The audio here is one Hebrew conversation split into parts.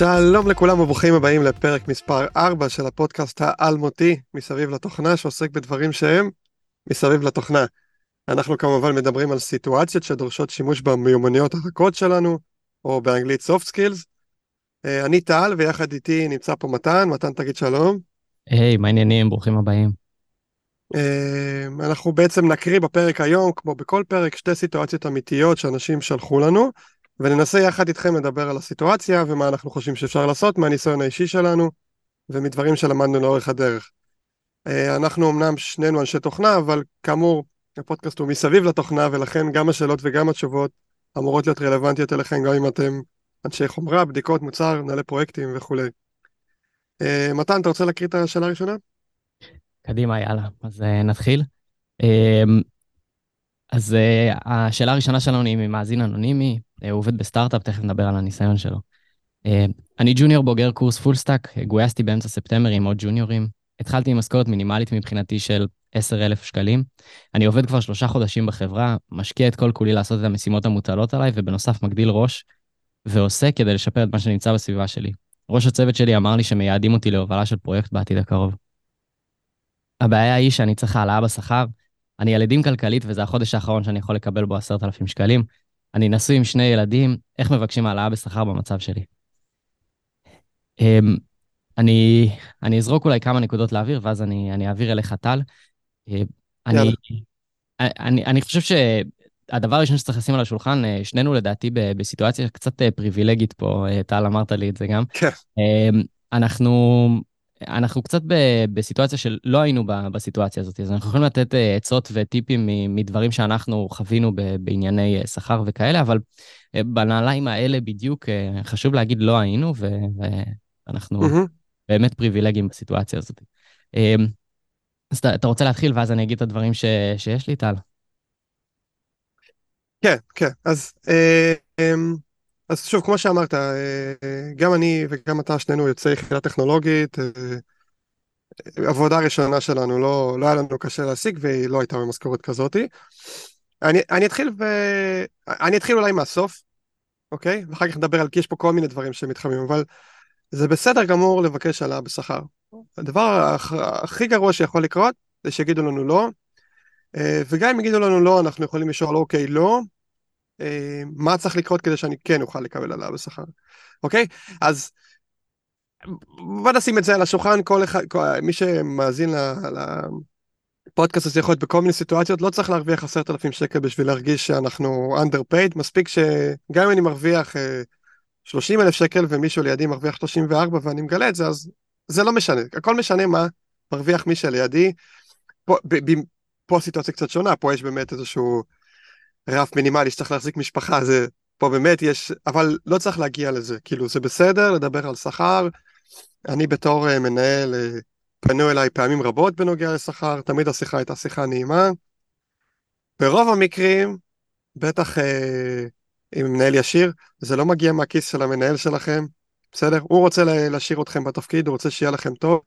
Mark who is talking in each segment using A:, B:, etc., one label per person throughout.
A: שלום לכולם וברוכים הבאים לפרק מספר 4 של הפודקאסט האלמותי מסביב לתוכנה שעוסק בדברים שהם מסביב לתוכנה. אנחנו כמובן מדברים על סיטואציות שדורשות שימוש במיומנויות הרכות שלנו, או באנגלית soft skills. אה, אני טל ויחד איתי נמצא פה מתן, מתן תגיד שלום.
B: היי, hey, מה העניינים? ברוכים הבאים.
A: אה, אנחנו בעצם נקריא בפרק היום, כמו בכל פרק, שתי סיטואציות אמיתיות שאנשים שלחו לנו. וננסה יחד איתכם לדבר על הסיטואציה ומה אנחנו חושבים שאפשר לעשות מהניסיון האישי שלנו ומדברים שלמדנו לאורך הדרך. אה, אנחנו אמנם שנינו אנשי תוכנה, אבל כאמור, הפודקאסט הוא מסביב לתוכנה, ולכן גם השאלות וגם התשובות אמורות להיות רלוונטיות אליכם, גם אם אתם אנשי חומרה, בדיקות, מוצר, מנהלי פרויקטים וכולי. אה, מתן, אתה רוצה להקריא את השאלה הראשונה?
B: קדימה, יאללה. אז uh, נתחיל. Uh, אז uh, השאלה הראשונה שלנו היא ממאזין אנונימי, הוא עובד בסטארט-אפ, תכף נדבר על הניסיון שלו. אני ג'וניור בוגר קורס full stack, גויסתי באמצע ספטמבר עם עוד ג'וניורים. התחלתי עם משכורת מינימלית מבחינתי של 10,000 שקלים. אני עובד כבר שלושה חודשים בחברה, משקיע את כל כולי לעשות את המשימות המוטלות עליי, ובנוסף מגדיל ראש, ועושה כדי לשפר את מה שנמצא בסביבה שלי. ראש הצוות שלי אמר לי שמייעדים אותי להובלה של פרויקט בעתיד הקרוב. הבעיה היא שאני צריך העלאה בשכר, אני ילדים כלכלית וזה החודש האחרון שאני יכול לקבל בו 10,000 שקלים. אני נשוי עם שני ילדים, איך מבקשים העלאה בשכר במצב שלי? אמ, אני, אני אזרוק אולי כמה נקודות לאוויר, ואז אני, אני אעביר אליך טל. אה, אני, אני, אני חושב שהדבר הראשון שצריך לשים על השולחן, אה, שנינו לדעתי בסיטואציה קצת אה, פריבילגית פה, טל, אמרת לי את זה גם.
A: כן.
B: אמ, אנחנו אנחנו קצת ב, בסיטואציה של לא היינו ב, בסיטואציה הזאת, אז אנחנו יכולים לתת uh, עצות וטיפים מדברים שאנחנו חווינו ב, בענייני uh, שכר וכאלה, אבל uh, בנעליים האלה בדיוק חשוב להגיד לא היינו, ו, ואנחנו mm-hmm. באמת פריבילגיים בסיטואציה הזאת. Uh, אז אתה, אתה רוצה להתחיל, ואז אני אגיד את הדברים ש, שיש לי, טל.
A: כן, כן, אז... Uh, um... אז שוב, כמו שאמרת, אה, גם אני וגם אתה, שנינו יוצאי יחידה טכנולוגית. אה, עבודה ראשונה שלנו, לא, לא היה לנו קשה להשיג והיא לא הייתה במשכורת כזאת. אני, אני אתחיל ו... אני אתחיל אולי מהסוף, אוקיי? ואחר כך נדבר על כי יש פה כל מיני דברים שמתחמים, אבל זה בסדר גמור לבקש העלאה בשכר. הדבר הכי גרוע שיכול לקרות זה שיגידו לנו לא, אה, וגם אם יגידו לנו לא, אנחנו יכולים לשאול אוקיי, לא, אה, מה צריך לקרות כדי שאני כן אוכל לקבל עליו בשכר, אוקיי? אז בוא נשים את זה על השולחן, כל אחד, כל, מי שמאזין לפודקאסט הזה יכול להיות בכל מיני סיטואציות, לא צריך להרוויח עשרת אלפים שקל בשביל להרגיש שאנחנו underpaid, מספיק שגם אם אני מרוויח אה, שלושים אלף שקל ומישהו לידי מרוויח שלושים וארבע ואני מגלה את זה, אז זה לא משנה, הכל משנה מה מרוויח מי שלידי. פה, ב, ב, פה הסיטואציה קצת שונה, פה יש באמת איזשהו... רף מינימלי שצריך להחזיק משפחה, זה פה באמת יש, אבל לא צריך להגיע לזה, כאילו זה בסדר לדבר על שכר, אני בתור uh, מנהל, uh, פנו אליי פעמים רבות בנוגע לשכר, תמיד השיחה הייתה שיחה נעימה. ברוב המקרים, בטח uh, עם מנהל ישיר, זה לא מגיע מהכיס של המנהל שלכם, בסדר? הוא רוצה להשאיר אתכם בתפקיד, הוא רוצה שיהיה לכם טוב.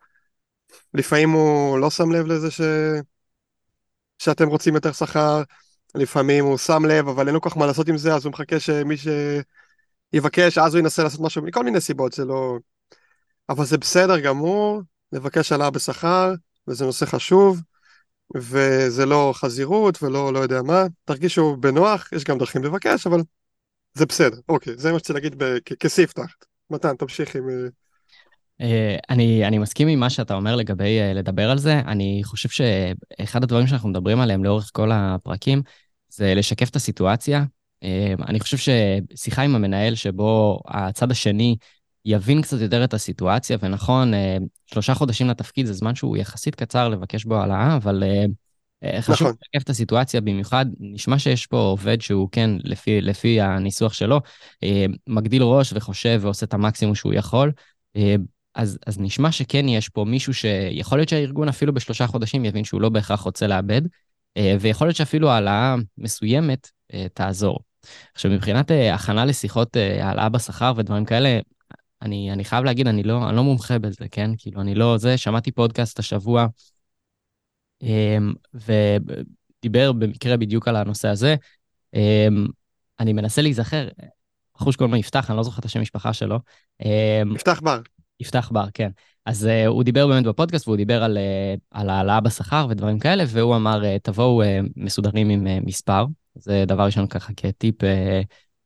A: לפעמים הוא לא שם לב לזה ש... שאתם רוצים יותר שכר, לפעמים הוא שם לב, אבל אין לו כל כך מה לעשות עם זה, אז הוא מחכה שמי שיבקש, אז הוא ינסה לעשות משהו, מכל מיני סיבות, זה לא... אבל זה בסדר גמור, לבקש העלאה בשכר, וזה נושא חשוב, וזה לא חזירות ולא לא יודע מה, תרגישו בנוח, יש גם דרכים לבקש, אבל זה בסדר, אוקיי, זה מה שצריך להגיד כספתח. מתן, תמשיך עם...
B: Uh, אני, אני מסכים עם מה שאתה אומר לגבי uh, לדבר על זה. אני חושב שאחד הדברים שאנחנו מדברים עליהם לאורך כל הפרקים, זה לשקף את הסיטואציה. אה, אני חושב ששיחה עם המנהל שבו הצד השני יבין קצת יותר את הסיטואציה, ונכון, אה, שלושה חודשים לתפקיד זה זמן שהוא יחסית קצר לבקש בו העלאה, אבל אה, חשוב נכון. לשקף את הסיטואציה, במיוחד נשמע שיש פה עובד שהוא כן, לפי, לפי הניסוח שלו, מגדיל ראש וחושב ועושה את המקסימום שהוא יכול. אז, אז נשמע שכן יש פה מישהו שיכול להיות שהארגון אפילו בשלושה חודשים יבין שהוא לא בהכרח רוצה לאבד, אה, ויכול להיות שאפילו העלאה מסוימת אה, תעזור. עכשיו, מבחינת אה, הכנה לשיחות העלאה בשכר ודברים כאלה, אני, אני חייב להגיד, אני לא, אני לא מומחה בזה, כן? כאילו, אני לא זה, שמעתי פודקאסט השבוע, דיבר במקרה בדיוק על הנושא הזה. אמ, אני מנסה להיזכר, שקוראים לו יפתח, אני לא זוכר את השם משפחה שלו. אמ,
A: יפתח בר.
B: יפתח בר, כן. אז uh, הוא דיבר באמת בפודקאסט, והוא דיבר על, uh, על העלאה בשכר ודברים כאלה, והוא אמר, uh, תבואו uh, מסודרים עם uh, מספר. זה דבר ראשון ככה כטיפ uh,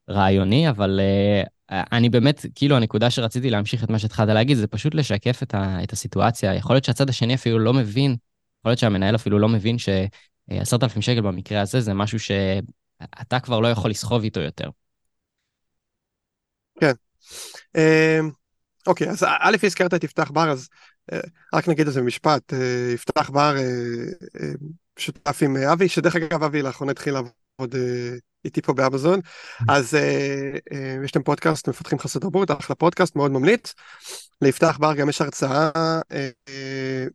B: רעיוני, אבל uh, אני באמת, כאילו, הנקודה שרציתי להמשיך את מה שהתחלת להגיד, זה פשוט לשקף את, ה, את הסיטואציה. יכול להיות שהצד השני אפילו לא מבין, יכול להיות שהמנהל אפילו לא מבין שעשרת אלפים שקל במקרה הזה זה משהו שאתה כבר לא יכול לסחוב איתו יותר.
A: כן. אוקיי, אז א', הזכרת את יפתח בר, אז אה, רק נגיד איזה משפט. אה, יפתח בר אה, שותף עם אבי, שדרך אגב אבי לאחרונה התחיל לעבוד איתי פה באמזון, אז יש להם פודקאסט, מפתחים חסות תרבות, אחלה פודקאסט, מאוד ממליץ. ליפתח בר גם יש הרצאה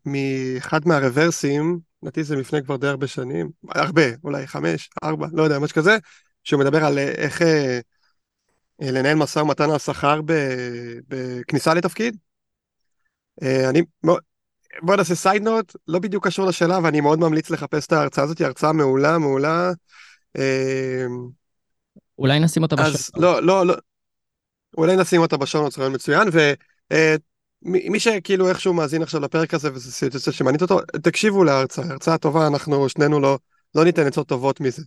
A: מאחד מהרוורסים, לדעתי זה לפני כבר די הרבה שנים, הרבה, אולי חמש, ארבע, לא יודע, משהו כזה, שהוא מדבר על איך לנהל משא ומתן על שכר בכניסה לתפקיד. אה, אני, בוא נעשה סייד נוט, לא בדיוק קשור לשאלה, ואני מאוד ממליץ לחפש את ההרצאה הזאת, היא הרצאה מעולה, מעולה. אה,
B: אולי נשים אותה
A: בשעון. לא, לא, לא. אולי נשים אותה בשעון, זה רעיון מצוין, ומי שכאילו איכשהו מאזין עכשיו לפרק הזה, וזו סיטואציה שמענית אותו, תקשיבו להרצאה, הרצאה טובה, אנחנו שנינו לא, לא ניתן עצות טובות מזה.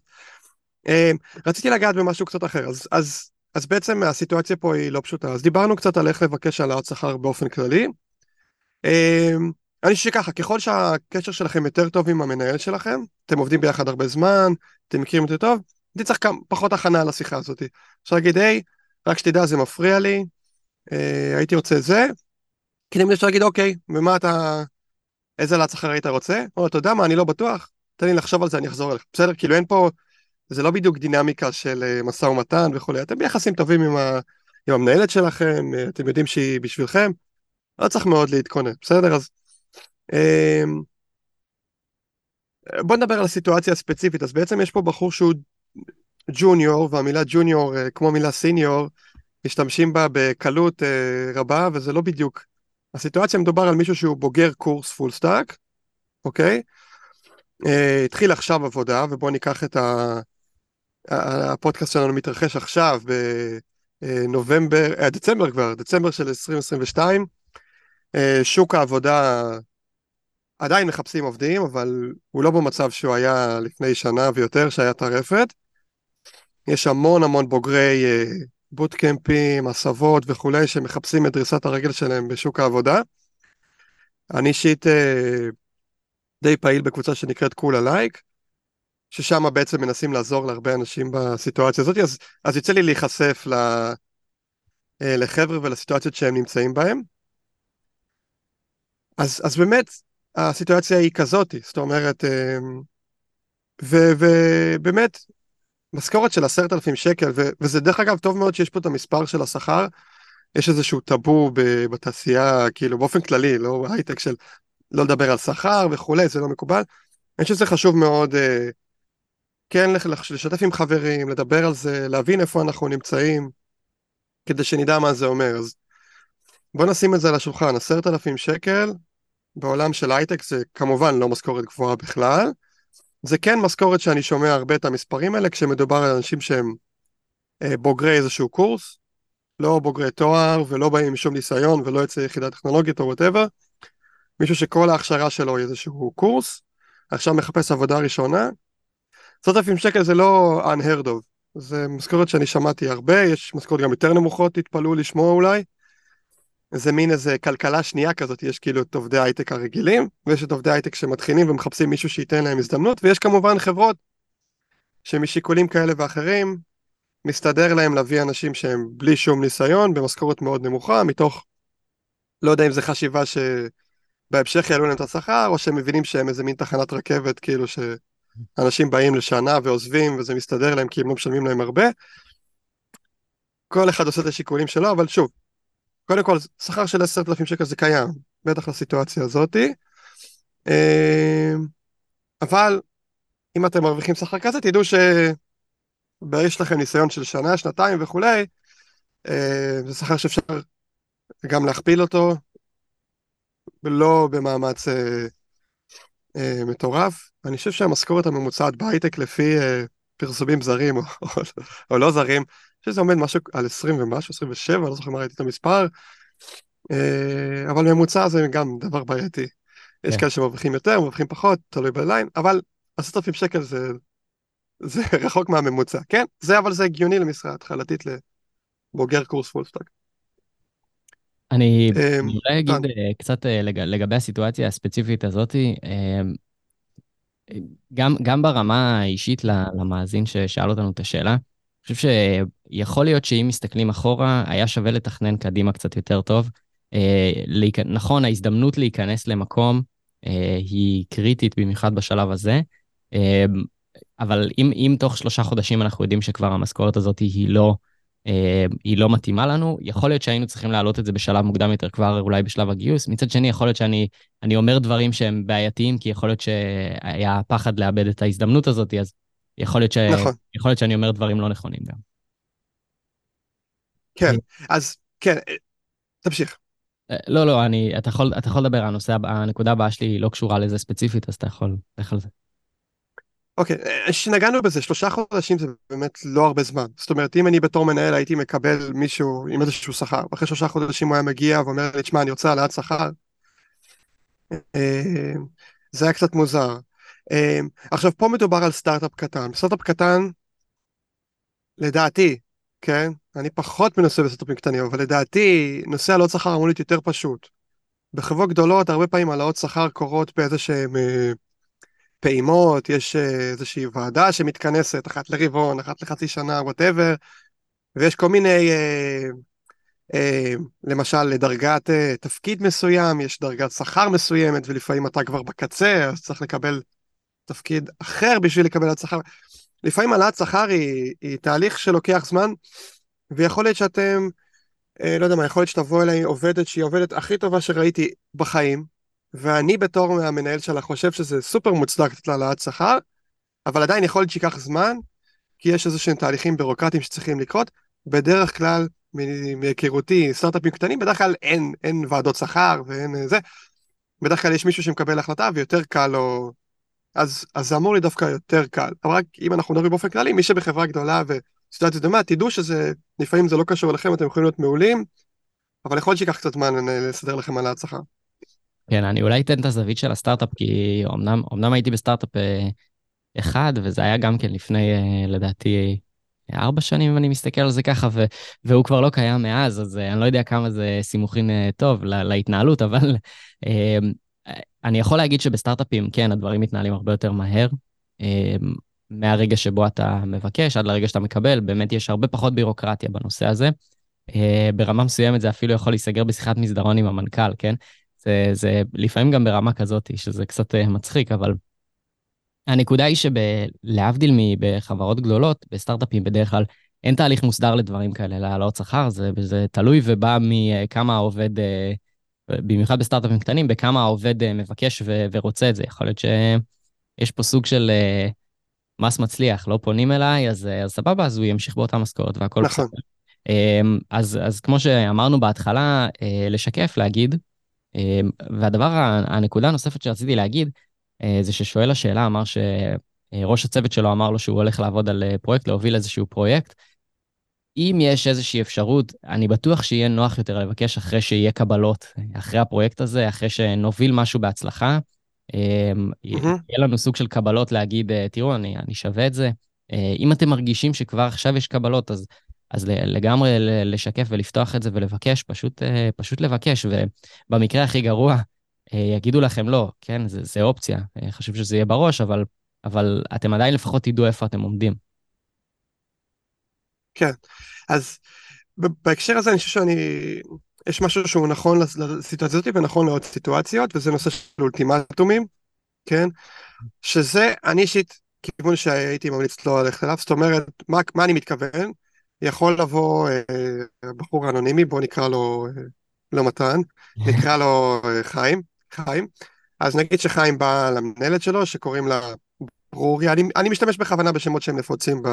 A: רציתי לגעת במשהו קצת אחר, אז, אז אז בעצם הסיטואציה פה היא לא פשוטה. אז דיברנו קצת על איך לבקש העלאת שכר באופן כללי. אמ, אני חושב שככה, ככל שהקשר שלכם יותר טוב עם המנהל שלכם, אתם עובדים ביחד הרבה זמן, אתם מכירים יותר טוב, אני צריך פחות הכנה על השיחה הזאת. אפשר להגיד, היי, רק שתדע, זה מפריע לי, אה, הייתי רוצה זה, כי תמיד אפשר להגיד, אוקיי, ומה אתה, איזה העלאת שכר היית רוצה? או, אתה יודע מה, אני לא בטוח, תן לי לחשוב על זה, אני אחזור אליך. בסדר? כאילו אין פה... זה לא בדיוק דינמיקה של אה, משא ומתן וכולי, אתם ביחסים טובים עם, ה, עם המנהלת שלכם, אה, אתם יודעים שהיא בשבילכם, לא צריך מאוד להתכונן, בסדר? אז אמ, בוא נדבר על הסיטואציה הספציפית, אז בעצם יש פה בחור שהוא ג'וניור, והמילה ג'וניור, אה, כמו מילה סיניור, משתמשים בה בקלות רבה, וזה לא בדיוק. הסיטואציה מדובר על מישהו שהוא בוגר קורס full stack, אוקיי? התחיל עכשיו עבודה, ובואו ניקח את ה... הפודקאסט שלנו מתרחש עכשיו בנובמבר, אה, דצמבר כבר, דצמבר של 2022. אה, שוק העבודה עדיין מחפשים עובדים, אבל הוא לא במצב שהוא היה לפני שנה ויותר, שהיה טרפת. יש המון המון בוגרי בוטקמפים, אה, הסבות וכולי, שמחפשים את דריסת הרגל שלהם בשוק העבודה. אני אישית די פעיל בקבוצה שנקראת קולה לייק. ששם בעצם מנסים לעזור להרבה אנשים בסיטואציה הזאת, אז, אז יוצא לי להיחשף ל, אה, לחבר'ה ולסיטואציות שהם נמצאים בהם. אז, אז באמת, הסיטואציה היא כזאת, זאת אומרת, אה, ובאמת, משכורת של עשרת אלפים שקל, ו, וזה דרך אגב טוב מאוד שיש פה את המספר של השכר, יש איזשהו טאבו בתעשייה, כאילו באופן כללי, לא בהייטק של לא לדבר על שכר וכולי, זה לא מקובל. אני חושב שזה חשוב מאוד אה, כן לשתף עם חברים, לדבר על זה, להבין איפה אנחנו נמצאים, כדי שנדע מה זה אומר. אז בוא נשים את זה על השולחן, עשרת אלפים שקל, בעולם של הייטק זה כמובן לא משכורת גבוהה בכלל, זה כן משכורת שאני שומע הרבה את המספרים האלה כשמדובר על אנשים שהם אה, בוגרי איזשהו קורס, לא בוגרי תואר ולא באים עם שום ניסיון ולא יוצא יחידה טכנולוגית או whatever, מישהו שכל ההכשרה שלו היא איזשהו קורס, עכשיו מחפש עבודה ראשונה, עשרת אלפים שקל זה לא unheard of, זה משכורת שאני שמעתי הרבה, יש משכורת גם יותר נמוכות, תתפלאו לשמוע אולי. זה מין איזה כלכלה שנייה כזאת, יש כאילו את עובדי ההייטק הרגילים, ויש את עובדי ההייטק שמתחילים ומחפשים מישהו שייתן להם הזדמנות, ויש כמובן חברות שמשיקולים כאלה ואחרים, מסתדר להם להביא אנשים שהם בלי שום ניסיון, במשכורת מאוד נמוכה, מתוך, לא יודע אם זה חשיבה שבהמשך יעלו להם את השכר, או שהם מבינים שהם איזה מין תחנת רכבת, כאילו ש... אנשים באים לשנה ועוזבים וזה מסתדר להם כי הם לא משלמים להם הרבה. כל אחד עושה את השיקולים שלו, אבל שוב, קודם כל, שכר של עשרת אלפים שקל זה קיים, בטח לסיטואציה הזאתי. אמ, אבל אם אתם מרוויחים שכר כזה, תדעו שיש לכם ניסיון של שנה, שנתיים וכולי, אה, זה שכר שאפשר גם להכפיל אותו, ולא במאמץ אה, מטורף. אני חושב שהמשכורת הממוצעת בהייטק לפי אה, פרסומים זרים או, או, או לא זרים, אני חושב שזה עומד משהו על 20 ומשהו, 27, לא זוכר מה ראיתי את המספר, אה, אבל ממוצע זה גם דבר בעייתי. יש
B: כן.
A: כאלה שמרוויחים יותר, מרוויחים פחות, תלוי בליין, אבל עשרת אלפים שקל זה, זה רחוק מהממוצע, כן? זה אבל זה הגיוני למשרה התחלתית לבוגר קורס full stack.
B: אני
A: אה,
B: אני אולי
A: דן.
B: אגיד אה, קצת אה, לג- לגבי הסיטואציה הספציפית הזאת, אה, גם, גם ברמה האישית למאזין ששאל אותנו את השאלה, אני חושב שיכול להיות שאם מסתכלים אחורה, היה שווה לתכנן קדימה קצת יותר טוב. אה. נכון, ההזדמנות להיכנס למקום אה, היא קריטית, במיוחד בשלב הזה, אה, אבל אם, אם תוך שלושה חודשים אנחנו יודעים שכבר המשכורת הזאת היא לא, אה, היא לא מתאימה לנו, יכול להיות שהיינו צריכים להעלות את זה בשלב מוקדם יותר, כבר אולי בשלב הגיוס. מצד שני, יכול להיות שאני אני אומר דברים שהם בעייתיים, כי יכול להיות שהיה פחד לאבד את ההזדמנות הזאת, אז יכול להיות, ש...
A: נכון.
B: יכול להיות שאני אומר דברים לא נכונים גם.
A: כן, אז כן, אה, תמשיך.
B: אה, לא, לא, אני, אתה יכול, אתה יכול לדבר, הנושא, הנקודה הבאה שלי היא לא קשורה לזה ספציפית, אז אתה יכול, לך על זה.
A: אוקיי, אה, שנגענו בזה, שלושה חודשים זה באמת לא הרבה זמן. זאת אומרת, אם אני בתור מנהל הייתי מקבל מישהו עם איזשהו שכר, ואחרי שלושה חודשים הוא היה מגיע ואומר לי, תשמע, אני רוצה העלאת שכר, אה, זה היה קצת מוזר. אה, עכשיו, פה מדובר על סטארט-אפ קטן. סטארט-אפ קטן, לדעתי, כן? אני פחות מנסה בסטארט-אפים קטנים, אבל לדעתי, נושא העלאות שכר אמור להיות יותר פשוט. בחברות גדולות, הרבה פעמים העלאות שכר קורות באיזה שהם... פעימות, יש אה, איזושהי ועדה שמתכנסת אחת לרבעון, אחת לחצי שנה, וואטאבר, ויש כל מיני, אה, אה, למשל לדרגת אה, תפקיד מסוים, יש דרגת שכר מסוימת, ולפעמים אתה כבר בקצה, אז צריך לקבל תפקיד אחר בשביל לקבל העלאת שכר. לפעמים העלאת שכר היא, היא תהליך שלוקח זמן, ויכול להיות שאתם, אה, לא יודע מה, יכול להיות שתבוא אליי עובדת שהיא עובדת הכי טובה שראיתי בחיים, ואני בתור המנהל שלה חושב שזה סופר מוצדק לתת לה העלאת שכר, אבל עדיין יכול להיות שייקח זמן, כי יש איזה שהם תהליכים בירוקרטיים שצריכים לקרות. בדרך כלל, מהיכרותי, סטארט-אפים קטנים, בדרך כלל אין, אין ועדות שכר ואין אה, זה. בדרך כלל יש מישהו שמקבל החלטה ויותר קל לו, אז, אז זה אמור לי דווקא יותר קל. אבל רק אם אנחנו מדברים באופן כללי, מי שבחברה גדולה וסיטואציה דומה, תדעו שזה, לפעמים זה לא קשור אליכם, אתם יכולים להיות מעולים, אבל יכול להיות שייקח קצת זמן לסדר לכם העלאת שכר.
B: כן, אני אולי אתן את הזווית של הסטארט-אפ, כי אמנם, אמנם הייתי בסטארט-אפ אה, אחד, וזה היה גם כן לפני, אה, לדעתי, ארבע שנים, אם אני מסתכל על זה ככה, ו, והוא כבר לא קיים מאז, אז אה, אני לא יודע כמה זה סימוכין אה, טוב לה, להתנהלות, אבל אה, אני יכול להגיד שבסטארט-אפים, כן, הדברים מתנהלים הרבה יותר מהר. אה, מהרגע שבו אתה מבקש עד לרגע שאתה מקבל, באמת יש הרבה פחות בירוקרטיה בנושא הזה. אה, ברמה מסוימת זה אפילו יכול להיסגר בשיחת מסדרון עם המנכ"ל, כן? זה, זה לפעמים גם ברמה כזאת, שזה קצת אה, מצחיק, אבל הנקודה היא שלהבדיל מבחברות גדולות, בסטארט-אפים בדרך כלל אין תהליך מוסדר לדברים כאלה, להעלות שכר, זה, זה תלוי ובא מכמה העובד, אה, במיוחד בסטארט-אפים קטנים, בכמה העובד אה, מבקש ו, ורוצה את זה. יכול להיות שיש פה סוג של אה, מס מצליח, לא פונים אליי, אז, אז סבבה, אז הוא ימשיך באותה משכורת והכל
A: נכון.
B: בסדר. אמ, אז, אז כמו שאמרנו בהתחלה, לשקף, להגיד, והדבר, הנקודה הנוספת שרציתי להגיד, אה, זה ששואל השאלה אמר שראש הצוות שלו אמר לו שהוא הולך לעבוד על אה, פרויקט, להוביל איזשהו פרויקט. אם יש איזושהי אפשרות, אני בטוח שיהיה נוח יותר לבקש אחרי שיהיה קבלות, אחרי הפרויקט הזה, אחרי שנוביל משהו בהצלחה. אמ, יהיה לנו סוג של קבלות להגיד, אה, תראו, אני, אני שווה את זה. אם אתם מרגישים שכבר עכשיו יש קבלות, אז אז לגמרי לשקף ולפתוח את זה ולבקש, פשוט, פשוט לבקש, ובמקרה הכי גרוע, יגידו לכם לא, כן, זה, זה אופציה, חשוב שזה יהיה בראש, אבל, אבל אתם עדיין לפחות תדעו איפה אתם עומדים.
A: כן, אז בהקשר הזה אני חושב שאני, יש משהו שהוא נכון לסיטואציה הזאת ונכון לעוד סיטואציות, וזה נושא של אולטימטומים, כן, שזה, אני אישית, כיוון שהייתי ממליץ לא ללכת אליו, זאת אומרת, מה, מה אני מתכוון? יכול לבוא אה, בחור אנונימי, בואו נקרא לו, אה, לא מתן, נקרא לו אה, חיים, חיים. אז נגיד שחיים בא למנהלת שלו, שקוראים לה ברוריה, אני, אני משתמש בכוונה בשמות שהם נפוצים ב,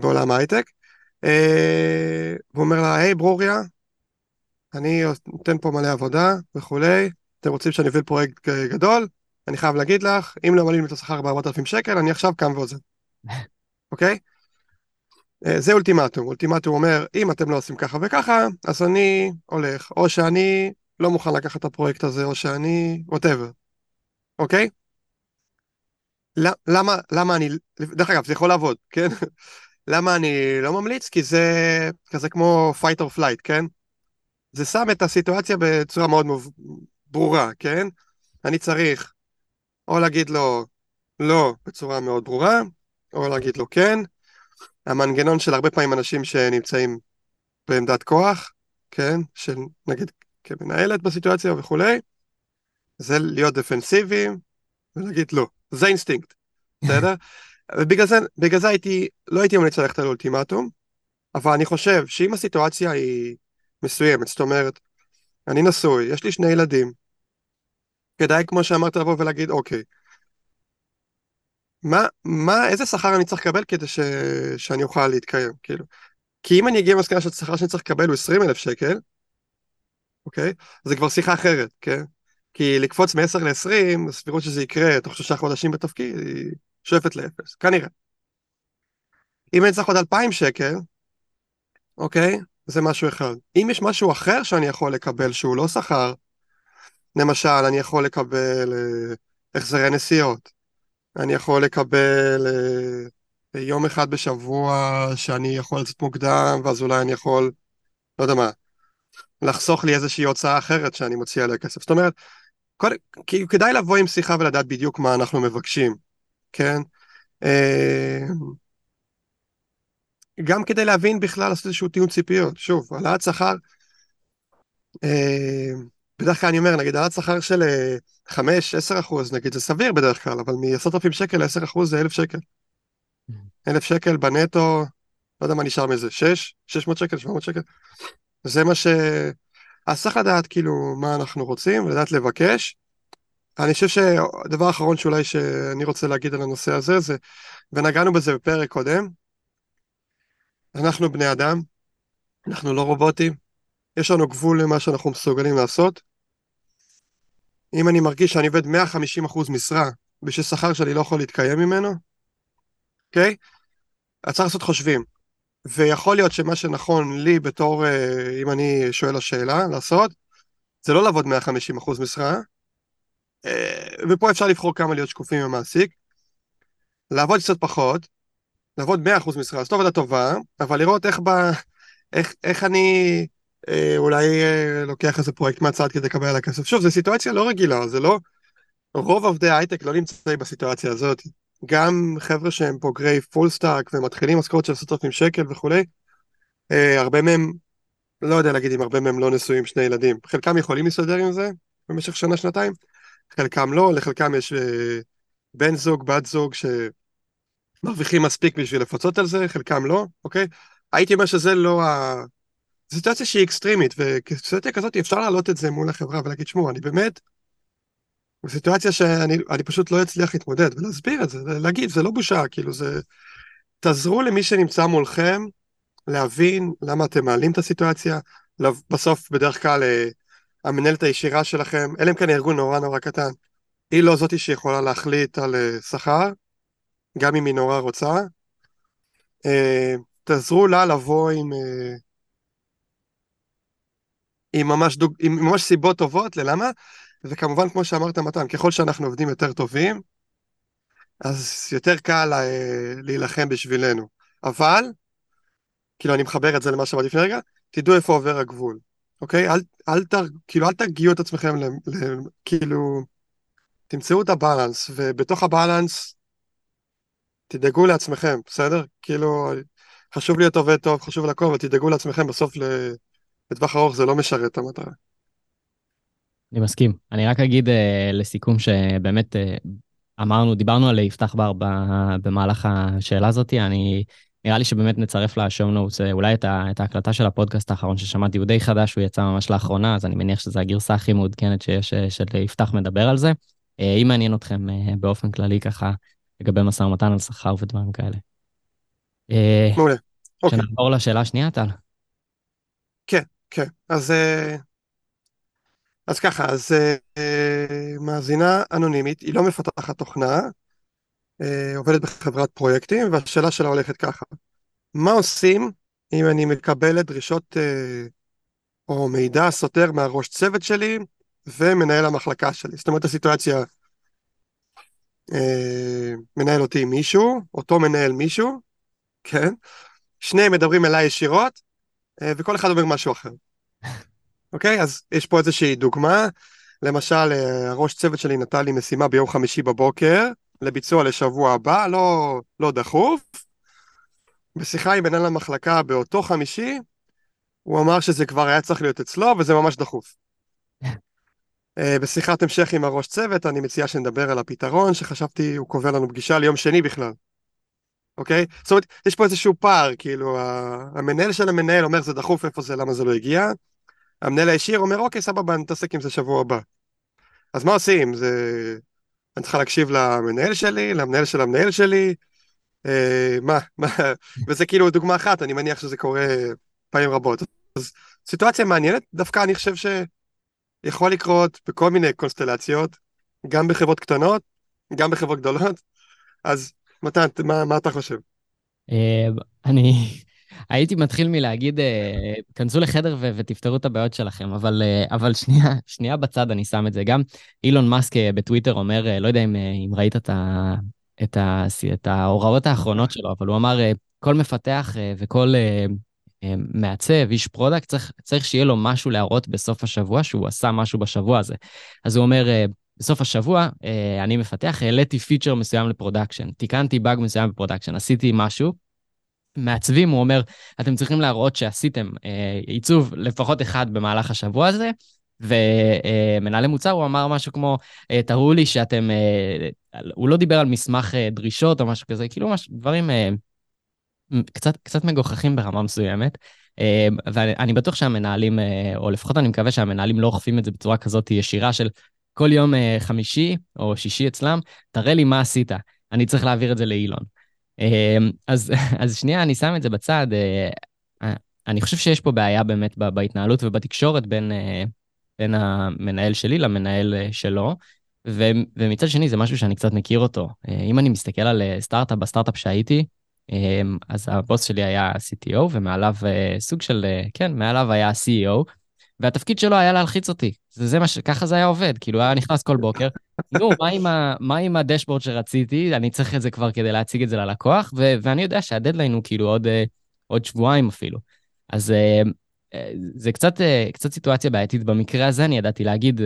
A: בעולם ההייטק. הוא אומר לה, היי ברוריה, אני נותן פה מלא עבודה וכולי, אתם רוצים שאני אוביל פרויקט גדול? אני חייב להגיד לך, אם לא מעלים לי את השכר ב-4,000 שקל, אני עכשיו קם ועוזב, אוקיי? אה, זה אולטימטום, אולטימטום אומר, אם אתם לא עושים ככה וככה, אז אני הולך, או שאני לא מוכן לקחת את הפרויקט הזה, או שאני, ווטאבר, אוקיי? למה, למה אני, דרך אגב, זה יכול לעבוד, כן? למה אני לא ממליץ? כי זה כזה כמו fight or flight, כן? זה שם את הסיטואציה בצורה מאוד ברורה, כן? אני צריך או להגיד לו לא בצורה מאוד ברורה, או להגיד לו כן. המנגנון של הרבה פעמים אנשים שנמצאים בעמדת כוח, כן? של נגיד כמנהלת בסיטואציה וכולי, זה להיות דפנסיביים ולהגיד לא. זה אינסטינקט, בסדר? ובגלל זה, בגלל זה הייתי, לא הייתי ממליץ ללכת על אולטימטום, אבל אני חושב שאם הסיטואציה היא מסוימת, זאת אומרת, אני נשוי, יש לי שני ילדים, כדאי כמו שאמרת לבוא ולהגיד אוקיי, מה, מה, איזה שכר אני צריך לקבל כדי ש, שאני אוכל להתקיים, כאילו. כי אם אני אגיע למסקנה שהשכר שאני צריך לקבל הוא 20 אלף שקל, אוקיי? זה כבר שיחה אחרת, כן? כי לקפוץ מ-10 ל-20, הסבירות שזה יקרה תוך שלושה חודשים בתפקיד, היא שואפת לאפס, כנראה. אם אני צריך עוד 2,000 שקל, אוקיי? זה משהו אחד. אם יש משהו אחר שאני יכול לקבל שהוא לא שכר, למשל, אני יכול לקבל אה, החזרי נסיעות, אני יכול לקבל אה, יום אחד בשבוע שאני יכול לצאת מוקדם, ואז אולי אני יכול, לא יודע מה, לחסוך לי איזושהי הוצאה אחרת שאני מוציא עליה כסף. זאת אומרת, כל, כי כדאי לבוא עם שיחה ולדעת בדיוק מה אנחנו מבקשים, כן? אה, גם כדי להבין בכלל לעשות איזשהו טיעון ציפיות. שוב, העלאת שכר, אה, בדרך כלל אני אומר, נגיד העלאת שכר של 5-10 אה, אחוז, נגיד, זה סביר בדרך כלל, אבל מ-10,000 שקל ל-10 אחוז זה 1,000 שקל. 1,000 שקל בנטו, לא יודע מה נשאר מזה, 6? 600 שקל, 700 שקל? זה מה ש... אז צריך לדעת כאילו מה אנחנו רוצים, ולדעת לבקש. אני חושב שהדבר האחרון שאולי שאני רוצה להגיד על הנושא הזה, זה, ונגענו בזה בפרק קודם, אנחנו בני אדם, אנחנו לא רובוטים, יש לנו גבול למה שאנחנו מסוגלים לעשות. אם אני מרגיש שאני עובד 150% משרה בשביל שכר שאני לא יכול להתקיים ממנו, אוקיי? אז צריך לעשות חושבים. ויכול להיות שמה שנכון לי בתור, אה, אם אני שואל השאלה, לעשות, זה לא לעבוד 150% משרה, אה, ופה אפשר לבחור כמה להיות שקופים עם המעסיק, לעבוד קצת פחות, לעבוד 100% משרה, זאת עבודה טובה, אבל לראות איך, ב, איך, איך אני אולי אה, לוקח איזה פרויקט מהצד כדי לקבל על הכסף. שוב, זו סיטואציה לא רגילה, זה לא... רוב עובדי הייטק לא נמצאים בסיטואציה הזאת. גם חבר'ה שהם בוגרי full stack ומתחילים משכורת של 10,000 שקל וכולי, אה, הרבה מהם, לא יודע להגיד אם הרבה מהם לא נשואים שני ילדים. חלקם יכולים להסתדר עם זה במשך שנה-שנתיים, חלקם לא, לחלקם יש אה, בן זוג, בת זוג, שמרוויחים מספיק בשביל לפצות על זה, חלקם לא, אוקיי? הייתי אומר שזה לא ה... סיטואציה שהיא אקסטרימית, ובסיטואציה כזאת אפשר להעלות את זה מול החברה ולהגיד, שמעו, אני באמת, בסיטואציה שאני פשוט לא אצליח להתמודד, ולהסביר את זה, להגיד, זה לא בושה, כאילו זה... תעזרו למי שנמצא מולכם להבין למה אתם מעלים את הסיטואציה, בסוף בדרך כלל אה, המנהלת הישירה שלכם, אלא אם כן ארגון נורא נורא קטן, היא לא זאתי שיכולה להחליט על אה, שכר, גם אם היא נורא רוצה. אה, תעזרו לה לבוא עם, עם, ממש, דוג, עם ממש סיבות טובות ללמה, וכמובן כמו שאמרת מתן, ככל שאנחנו עובדים יותר טובים, אז יותר קל להילחם בשבילנו. אבל, כאילו אני מחבר את זה למה שאמרתי לפני רגע, תדעו איפה עובר הגבול. אוקיי? אל, אל, תר, כאילו, אל תגיעו את עצמכם, ל, ל, כאילו, תמצאו את הבאלנס, ובתוך הבאלנס תדאגו לעצמכם, בסדר? כאילו, חשוב להיות עובד טוב, חשוב לכל, אבל תדאגו לעצמכם, בסוף לטווח ארוך זה לא משרת את המטרה.
B: אני מסכים. אני רק אגיד uh, לסיכום שבאמת uh, אמרנו, דיברנו על יפתח בר במהלך השאלה הזאת, אני נראה לי שבאמת נצרף לשואו נוטס אולי את, ה, את ההקלטה של הפודקאסט האחרון ששמעתי, הוא די חדש, הוא יצא ממש לאחרונה, אז אני מניח שזו הגרסה הכי מעודכנת שיש, אה, של יפתח מדבר על זה. אה, אם מעניין אתכם אה, באופן כללי ככה, לגבי משא ומתן על שכר ודברים כאלה.
A: מעולה.
B: אוקיי. שנעבור לשאלה השנייה, טל.
A: כן, כן. אז אז ככה, אז אה, מאזינה אנונימית, היא לא מפתחת תוכנה, אה, עובדת בחברת פרויקטים, והשאלה שלה הולכת ככה, מה עושים אם אני מקבל דרישות אה, או מידע סותר מהראש צוות שלי ומנהל המחלקה שלי? זאת אומרת, הסיטואציה, אה, מנהל אותי מישהו, אותו מנהל מישהו, כן? שניהם מדברים אליי ישירות, אה, וכל אחד אומר משהו אחר. אוקיי? אז יש פה איזושהי דוגמה. למשל, אה, הראש צוות שלי נתן לי משימה ביום חמישי בבוקר, לביצוע לשבוע הבא, לא, לא דחוף. בשיחה עם מנהל המחלקה באותו חמישי, הוא אמר שזה כבר היה צריך להיות אצלו וזה ממש דחוף. אה, בשיחת המשך עם הראש צוות, אני מציע שנדבר על הפתרון, שחשבתי הוא קובע לנו פגישה ליום שני בכלל. אוקיי? זאת אומרת, יש פה איזשהו פער, כאילו, המנהל של המנהל אומר זה דחוף, איפה זה, למה זה לא הגיע. המנהל הישיר אומר, אוקיי, סבבה, נתעסק עם זה שבוע הבא. אז מה עושים? זה... אני צריכה להקשיב למנהל שלי, למנהל של המנהל שלי, אה, מה, מה, וזה כאילו דוגמה אחת, אני מניח שזה קורה פעמים רבות. אז סיטואציה מעניינת, דווקא אני חושב שיכול לקרות בכל מיני קונסטלציות, גם בחברות קטנות, גם בחברות גדולות, אז מתן, מה, מה אתה חושב?
B: אה, אני הייתי מתחיל מלהגיד, אה, כנסו לחדר ו- ותפתרו את הבעיות שלכם, אבל, אה, אבל שנייה, שנייה בצד אני שם את זה. גם אילון מאסק בטוויטר אומר, לא יודע אם, אם ראית את, ה, את, ה, את ההוראות האחרונות שלו, אבל הוא אמר, כל מפתח וכל מעצב, איש product, צריך, צריך שיהיה לו משהו להראות בסוף השבוע, שהוא עשה משהו בשבוע הזה. אז הוא אומר, בסוף השבוע, אני מפתח, העליתי feature מסוים ל production, תיקנתי באג מסוים ב production, עשיתי משהו, מעצבים, הוא אומר, אתם צריכים להראות שעשיתם אה, עיצוב לפחות אחד במהלך השבוע הזה, ומנהלי אה, מוצר, הוא אמר משהו כמו, אה, תראו לי שאתם, אה, הוא לא דיבר על מסמך אה, דרישות או משהו כזה, כאילו מש, דברים אה, קצת, קצת מגוחכים ברמה מסוימת. אה, ואני בטוח שהמנהלים, אה, או לפחות אני מקווה שהמנהלים לא אוכפים את זה בצורה כזאת ישירה של כל יום אה, חמישי או שישי אצלם, תראה לי מה עשית, אני צריך להעביר את זה לאילון. אז, אז שנייה, אני שם את זה בצד. אני חושב שיש פה בעיה באמת בהתנהלות ובתקשורת בין, בין המנהל שלי למנהל שלו, ו, ומצד שני זה משהו שאני קצת מכיר אותו. אם אני מסתכל על סטארט-אפ, בסטארט-אפ שהייתי, אז הבוס שלי היה CTO, ומעליו סוג של, כן, מעליו היה CEO, והתפקיד שלו היה להלחיץ אותי. זה, זה מה ש... ככה זה היה עובד, כאילו, היה נכנס כל בוקר, נו, מה עם, ה... מה עם הדשבורד שרציתי? אני צריך את זה כבר כדי להציג את זה ללקוח, ו... ואני יודע שהדדליין הוא כאילו עוד, אה, עוד שבועיים אפילו. אז אה, אה, זה קצת, קצת סיטואציה בעייתית. במקרה הזה אני ידעתי להגיד,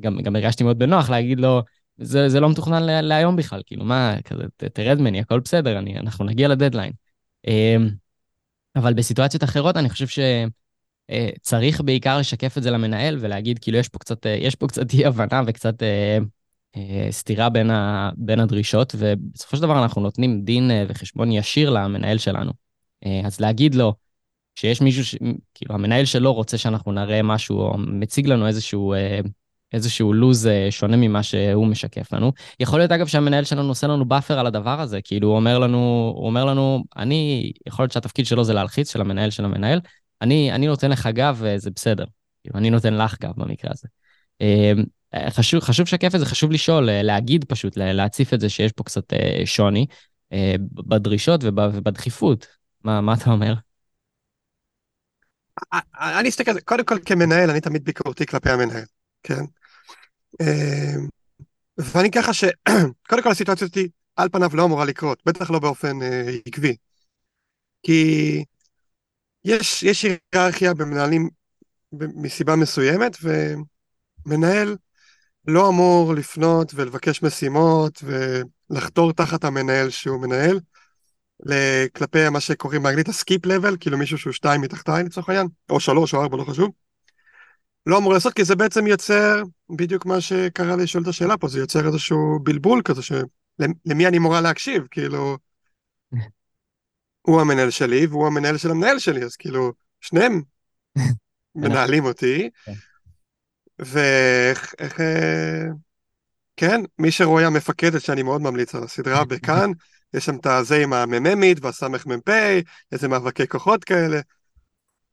B: גם, גם הרגשתי מאוד בנוח להגיד לו, זה, זה לא מתוכנן לה, להיום בכלל, כאילו, מה, כזה, תרד ממני, הכל בסדר, אני, אנחנו נגיע לדדליין. אבל בסיטואציות אחרות אני חושב ש... צריך בעיקר לשקף את זה למנהל ולהגיד, כאילו, יש פה קצת, אה, יש פה קצת אי-הבנה וקצת אה, אה, סתירה בין, ה, בין הדרישות, ובסופו של דבר אנחנו נותנים דין אה, וחשבון ישיר למנהל שלנו. אה, אז להגיד לו, שיש מישהו, ש... כאילו, המנהל שלו רוצה שאנחנו נראה משהו, או מציג לנו איזשהו, אה, איזשהו לוז אה, שונה ממה שהוא משקף לנו. יכול להיות, אגב, שהמנהל שלנו עושה לנו buffer על הדבר הזה, כאילו, הוא אומר לנו, הוא אומר לנו, אני, יכול להיות שהתפקיד שלו זה להלחיץ, של המנהל של המנהל, אני, אני נותן לך גב וזה בסדר. כאילו, אני נותן לך גב במקרה הזה. אמ, חשוב, חשוב לשקף את זה, חשוב לשאול, אה, להגיד פשוט, להציף את זה שיש פה קצת אה, שוני אה, בדרישות ובדחיפות. מה, מה אתה אומר?
A: אני אסתכל על זה, קודם כל כמנהל, אני תמיד ביקורתי כלפי המנהל, כן? ואני ככה ש... קודם כל הסיטואציה הזאת על פניו לא אמורה לקרות, בטח לא באופן עקבי. כי יש, יש היררכיה במנהלים מסיבה מסוימת, ומנהל לא אמור לפנות ולבקש משימות ולחתור תחת המנהל שהוא מנהל, כלפי מה שקוראים באנגלית הסקיפ לבל, כאילו מישהו שהוא שתיים מתחתיי לצורך העניין, או שלוש או ארבע, לא חשוב. לא אמור לעשות, כי זה בעצם יוצר בדיוק מה שקרה לי לשאול את השאלה פה, זה יוצר איזשהו בלבול כזה, שלמי אני אמורה להקשיב, כאילו, הוא המנהל שלי והוא המנהל של המנהל שלי, אז כאילו, שניהם מנהלים אותי. כן. ואיך, איך, אה, כן, מי שרואה המפקדת שאני מאוד ממליץ על הסדרה בכאן, יש שם את הזה עם המממית והסמ"פ, איזה מאבקי כוחות כאלה.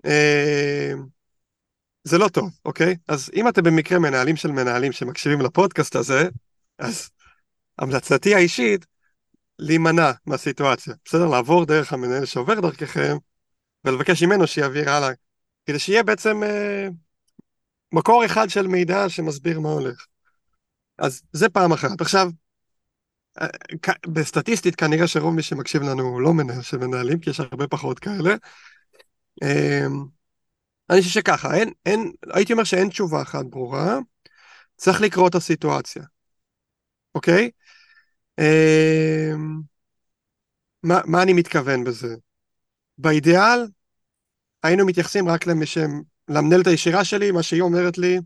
A: אה, זה לא טוב, אוקיי? אז אם אתם במקרה מנהלים של מנהלים שמקשיבים לפודקאסט הזה, אז המלצתי האישית, להימנע מהסיטואציה, בסדר? לעבור דרך המנהל שעובר דרככם, ולבקש ממנו שיעביר הלאה, כדי שיהיה בעצם אה, מקור אחד של מידע שמסביר מה הולך. אז זה פעם אחת. עכשיו, אה, בסטטיסטית כנראה שרוב מי שמקשיב לנו הוא לא מנהל של מנהלים, כי יש הרבה פחות כאלה. אה, אני חושב שככה, אין, אין, הייתי אומר שאין תשובה אחת ברורה, צריך לקרוא את הסיטואציה, אוקיי? מה, מה אני מתכוון בזה? באידיאל, היינו מתייחסים רק למשם, למנהלת הישירה שלי, מה שהיא אומרת לי,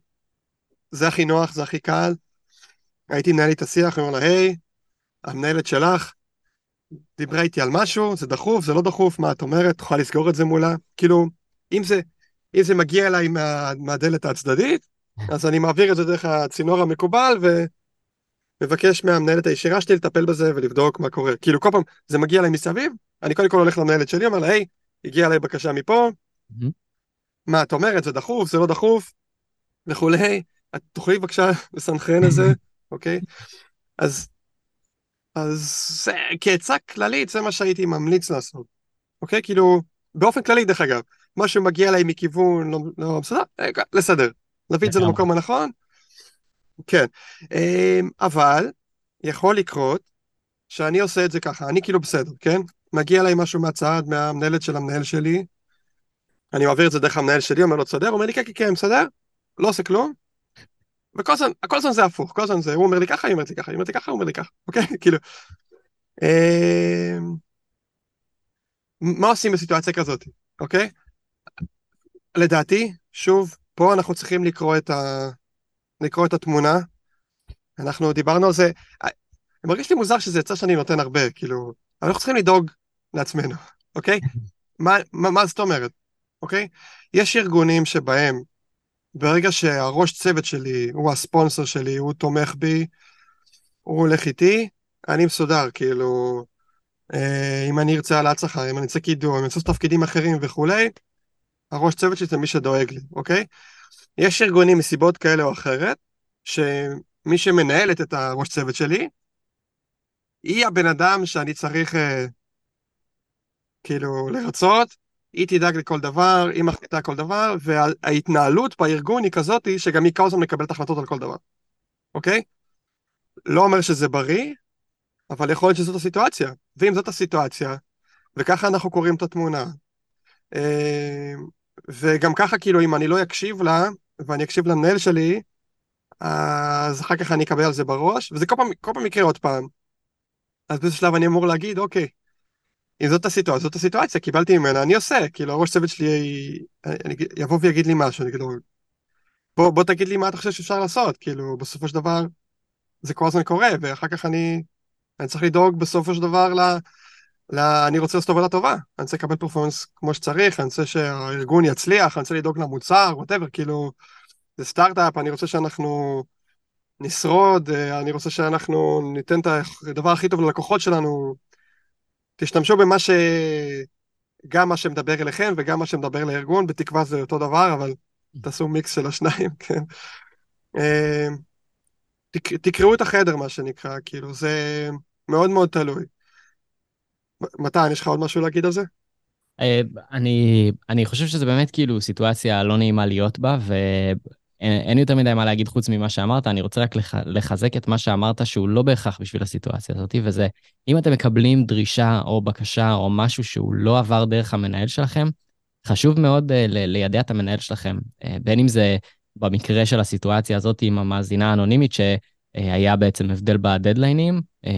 A: זה הכי נוח, זה הכי קל. הייתי מנהל איתה שיח, אני אומר לה, היי, המנהלת שלך דיברה איתי על משהו, זה דחוף, זה לא דחוף, מה את אומרת, תוכל לסגור את זה מולה? כאילו, אם זה, אם זה מגיע אליי מה, מהדלת הצדדית, אז אני מעביר את זה דרך הצינור המקובל, ומבקש מהמנהלת הישירה שלי לטפל בזה ולבדוק מה קורה. כאילו, כל פעם זה מגיע אליי מסביב, אני קודם כל הולך למנהלת שלי, אומר לה, היי, הגיעה אליי בקשה מפה, מה את אומרת, זה דחוף, זה לא דחוף, וכולי, את תוכלי בבקשה לסנכרן את זה, אוקיי? אז, אז זה, כעצה כללית, זה מה שהייתי ממליץ לעשות, אוקיי? כאילו, באופן כללי, דרך אגב, מה שמגיע אליי מכיוון, לא, לא בסדר, לסדר, להביא את זה למקום הנכון, כן, אמ, אבל יכול לקרות שאני עושה את זה ככה, אני כאילו בסדר, כן? מגיע אליי משהו מהצד, מהמנהלת של המנהל שלי, אני מעביר את זה דרך המנהל שלי, אומר לו תסדר, אומר לי כן, כן, כן, מסדר, לא עושה כלום, וכל הזמן, כל הזמן זה הפוך, כל הזמן זה, הוא אומר לי ככה, היא אומרת לי ככה, היא אומרת לי ככה, הוא אומר לי ככה, אוקיי? כאילו... אמ, מה עושים בסיטואציה כזאת, אוקיי? לדעתי, שוב, פה אנחנו צריכים לקרוא את, ה... לקרוא את התמונה. אנחנו דיברנו על זה, מרגיש לי מוזר שזה יצא שאני נותן הרבה, כאילו, אנחנו צריכים לדאוג לעצמנו, אוקיי? מה, מה, מה זאת אומרת, אוקיי? יש ארגונים שבהם ברגע שהראש צוות שלי הוא הספונסר שלי, הוא תומך בי, הוא הולך איתי, אני מסודר, כאילו, אה, אם אני ארצה העלאת שכר, אם אני ארצה קידום, אם אני ארצה תפקידים אחרים וכולי, הראש צוות שלי זה מי שדואג לי, אוקיי? יש ארגונים מסיבות כאלה או אחרת, שמי שמנהלת את הראש צוות שלי, היא הבן אדם שאני צריך אה, כאילו לרצות, היא תדאג לכל דבר, היא מחליטה כל דבר, וההתנהלות בארגון היא כזאתי שגם היא כל הזמן מקבלת החלטות על כל דבר, אוקיי? לא אומר שזה בריא, אבל יכול להיות שזאת הסיטואציה. ואם זאת הסיטואציה, וככה אנחנו קוראים את התמונה, אה, וגם ככה, כאילו, אם אני לא אקשיב לה, ואני אקשיב למנהל שלי, אז אחר כך אני אקבל על זה בראש, וזה כל פעם, כל פעם יקרה עוד פעם. אז באיזה שלב אני אמור להגיד, אוקיי, אם זאת הסיטואציה, זאת הסיטואציה, קיבלתי ממנה, אני עושה, כאילו הראש צוות שלי אני, יבוא ויגיד לי משהו, אני כאילו, בוא, בוא תגיד לי מה אתה חושב שאפשר לעשות, כאילו, בסופו של דבר, זה כל הזמן קורה, ואחר כך אני, אני צריך לדאוג בסופו של דבר ל... ל אני רוצה לעשות עבודה טובה, אני רוצה לקבל פרפורמנס כמו שצריך, אני רוצה שהארגון יצליח, אני רוצה לדאוג למוצר, ווטאבר, כאילו, זה סטארט-אפ, אני רוצה שאנחנו נשרוד, אה, אני רוצה שאנחנו ניתן את הדבר הכי טוב ללקוחות שלנו, תשתמשו במה ש... גם מה שמדבר אליכם וגם מה שמדבר לארגון, בתקווה זה אותו דבר, אבל תעשו מיקס של השניים, כן. אה, תק... תקראו את החדר, מה שנקרא, כאילו, זה מאוד מאוד תלוי. מתן, יש לך עוד משהו להגיד על זה?
B: אה, אני, אני חושב שזה באמת כאילו סיטואציה לא נעימה להיות בה, ו... אין, אין יותר מדי מה להגיד חוץ ממה שאמרת, אני רוצה רק לח, לחזק את מה שאמרת, שהוא לא בהכרח בשביל הסיטואציה הזאת, וזה, אם אתם מקבלים דרישה או בקשה או משהו שהוא לא עבר דרך המנהל שלכם, חשוב מאוד uh, לידע את המנהל שלכם, uh, בין אם זה במקרה של הסיטואציה הזאת עם המאזינה האנונימית, שהיה בעצם הבדל בדדליינים, uh,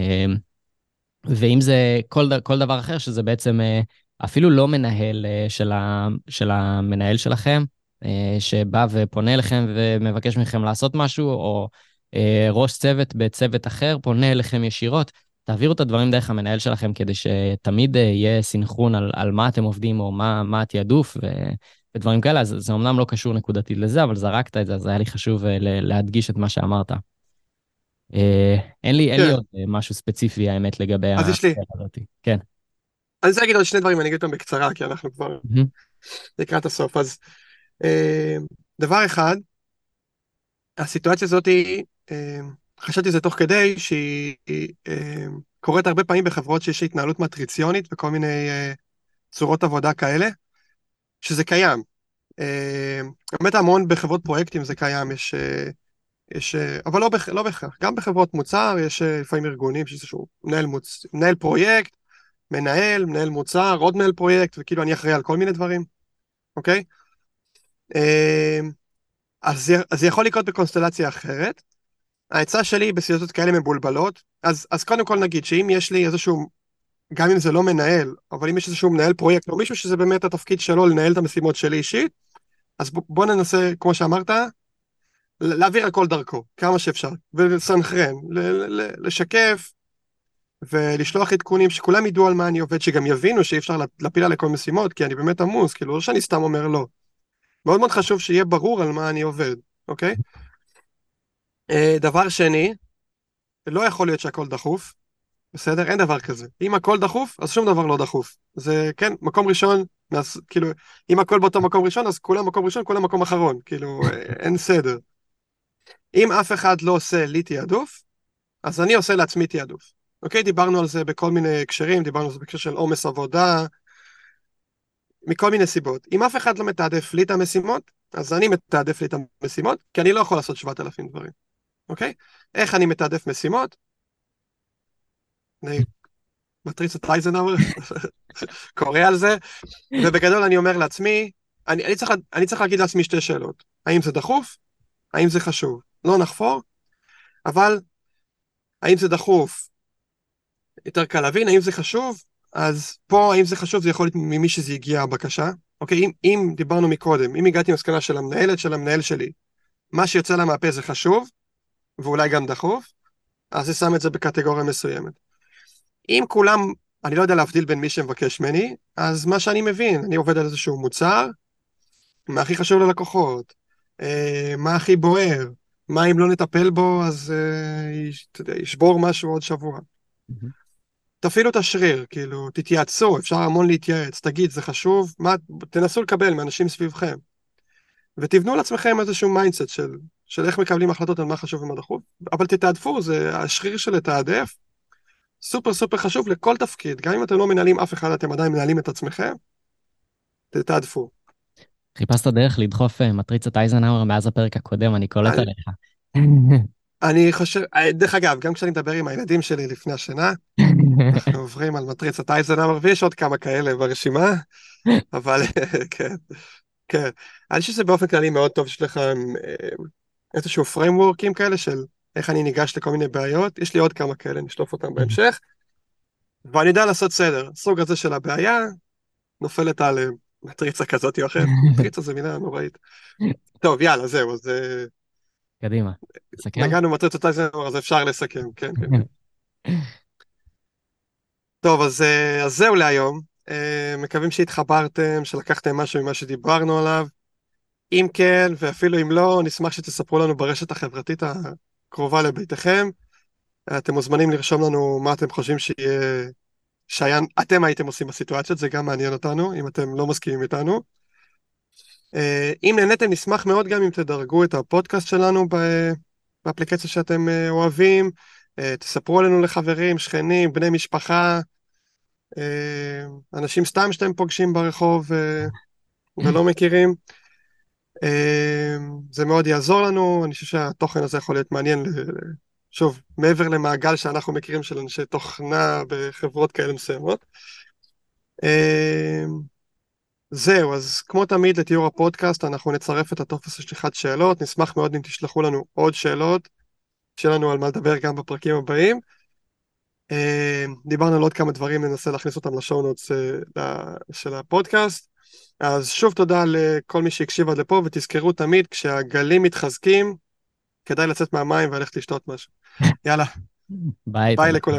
B: ואם זה כל, כל דבר אחר, שזה בעצם uh, אפילו לא מנהל uh, של, ה, של המנהל שלכם, אה, שבא ופונה אליכם ומבקש מכם לעשות משהו, או אה, ראש צוות בצוות אחר פונה אליכם ישירות, תעבירו את הדברים דרך המנהל שלכם כדי שתמיד אה, יהיה סינכרון על, על מה אתם עובדים או מה, מה התעדוף ו, ודברים כאלה. אז זה אמנם לא קשור נקודתית לזה, אבל זרקת את זה, אז היה לי חשוב להדגיש את מה שאמרת. אין לי, כן. אין לי. עוד משהו ספציפי, האמת, לגבי
A: אז יש לי.
B: כן.
A: אני רוצה להגיד עוד שני דברים, אני אגיד אותם בקצרה, כי אנחנו כבר לקראת הסוף. אז אה, דבר אחד, הסיטואציה הזאת אה, חשבתי זה תוך כדי שהיא אה, קורית הרבה פעמים בחברות שיש התנהלות מטריציונית וכל מיני אה, צורות עבודה כאלה, שזה קיים. באמת המון בחברות פרויקטים זה קיים, יש, יש אבל לא, לא בהכרח, גם בחברות מוצר יש לפעמים ארגונים שיש איזשהו מנהל, מוצ... מנהל פרויקט, מנהל, מנהל מוצר, עוד מנהל פרויקט, וכאילו אני אחראי על כל מיני דברים, אוקיי? אז זה יכול לקרות בקונסטלציה אחרת. העצה שלי בסיטואציות כאלה מבולבלות, אז, אז קודם כל נגיד שאם יש לי איזשהו, גם אם זה לא מנהל, אבל אם יש איזשהו מנהל פרויקט, או מישהו שזה באמת התפקיד שלו לנהל את המשימות שלי אישית, אז בוא ננסה, כמו שאמרת, להעביר הכל דרכו, כמה שאפשר, ולסנכרן, לשקף, ולשלוח עדכונים, שכולם ידעו על מה אני עובד, שגם יבינו שאי אפשר להפיל עלי כל משימות, כי אני באמת עמוס, כאילו, לא שאני סתם אומר לא. מאוד מאוד חשוב שיהיה ברור על מה אני עובד, אוקיי? אה, דבר שני, לא יכול להיות שהכל דחוף, בסדר? אין דבר כזה. אם הכל דחוף, אז שום דבר לא דחוף. זה, כן, מקום ראשון, מאז, כאילו, אם הכל באותו מקום ראשון, אז כולם מקום ראשון, כולם מקום אחרון. כאילו, אה, אין סדר. אם אף אחד לא עושה לי תעדוף, אז אני עושה לעצמי תעדוף. אוקיי? דיברנו על זה בכל מיני הקשרים, דיברנו על זה בהקשר של עומס עבודה, מכל מיני סיבות. אם אף אחד לא מתעדף לי את המשימות, אז אני מתעדף לי את המשימות, כי אני לא יכול לעשות 7,000 דברים, אוקיי? איך אני מתעדף משימות? אני מטריץ את אייזנאוור, קורא על זה, ובגדול אני אומר לעצמי, אני, אני, צריך, אני צריך להגיד לעצמי שתי שאלות. האם זה דחוף? האם זה חשוב? לא נחפור, אבל האם זה דחוף? יותר קל להבין, האם זה חשוב? אז פה, האם זה חשוב, זה יכול להיות ממי שזה הגיע הבקשה. אוקיי, אם, אם דיברנו מקודם, אם הגעתי למסקנה של המנהלת של המנהל שלי, מה שיוצא לה מהפה זה חשוב, ואולי גם דחוף, אז זה שם את זה בקטגוריה מסוימת. אם כולם, אני לא יודע להבדיל בין מי שמבקש ממני, אז מה שאני מבין, אני עובד על איזשהו מוצר, מה הכי חשוב ללקוחות, מה הכי בוער, מה אם לא נטפל בו, אז אה, ישבור משהו עוד שבוע. תפעילו את השריר, כאילו, תתייעצו, אפשר המון להתייעץ, תגיד, זה חשוב, מה, תנסו לקבל מאנשים סביבכם. ותבנו לעצמכם איזשהו mindset של, של איך מקבלים החלטות על מה חשוב ומה דחוף, אבל תתעדפו, זה השריר של לתעדף, סופר סופר חשוב לכל תפקיד, גם אם אתם לא מנהלים אף אחד, אתם עדיין מנהלים את עצמכם, תתעדפו.
B: חיפשת דרך לדחוף אה, מטריצת אייזנהאואר מאז הפרק הקודם, אני קולט עליך.
A: אני חושב, אה, דרך אגב, גם כשאני מדבר עם הילדים שלי לפני השינה, אנחנו עוברים על מטריצת אייזנאמר, ויש עוד כמה כאלה ברשימה, אבל כן, כן. אני חושב שזה באופן כללי מאוד טוב שיש לך אה, איזשהו פריימוורקים כאלה של איך אני ניגש לכל מיני בעיות, יש לי עוד כמה כאלה, נשלוף אותם בהמשך, ואני יודע לעשות סדר. סוג הזה של הבעיה נופלת על מטריצה כזאת או אחרת, מטריצה זה מילה נוראית. טוב, יאללה, זהו, אז...
B: קדימה, נסכם?
A: נגענו במטריצות אייזנאמר, אז אפשר לסכם, כן, כן. כן. טוב, אז, אה, אז זהו להיום. אה, מקווים שהתחברתם, שלקחתם משהו ממה שדיברנו עליו. אם כן, ואפילו אם לא, נשמח שתספרו לנו ברשת החברתית הקרובה לביתכם. אתם מוזמנים לרשום לנו מה אתם חושבים שיהיה, שאתם הייתם עושים בסיטואציות, זה גם מעניין אותנו, אם אתם לא מסכימים איתנו. אה, אם נהניתם, נשמח מאוד גם אם תדרגו את הפודקאסט שלנו באפליקציה שאתם אוהבים. אה, תספרו עלינו לחברים, שכנים, בני משפחה, אה, אנשים סתם שאתם פוגשים ברחוב אה, ולא מכירים. זה מאוד יעזור לנו, אני חושב שהתוכן הזה יכול להיות מעניין, שוב, מעבר למעגל שאנחנו מכירים של אנשי תוכנה בחברות כאלה מסוימות. זהו, אז כמו תמיד לתיאור הפודקאסט, אנחנו נצרף את הטופס לשליחת שאלות, נשמח מאוד אם תשלחו לנו עוד שאלות. שיהיה לנו על מה לדבר גם בפרקים הבאים. אה, דיברנו על עוד כמה דברים, ננסה להכניס אותם ל show notes אה, של הפודקאסט. אז שוב תודה לכל מי שהקשיב עד לפה, ותזכרו תמיד, כשהגלים מתחזקים, כדאי לצאת מהמים וללכת לשתות משהו. יאללה.
B: ביי.
A: ביי לכולם.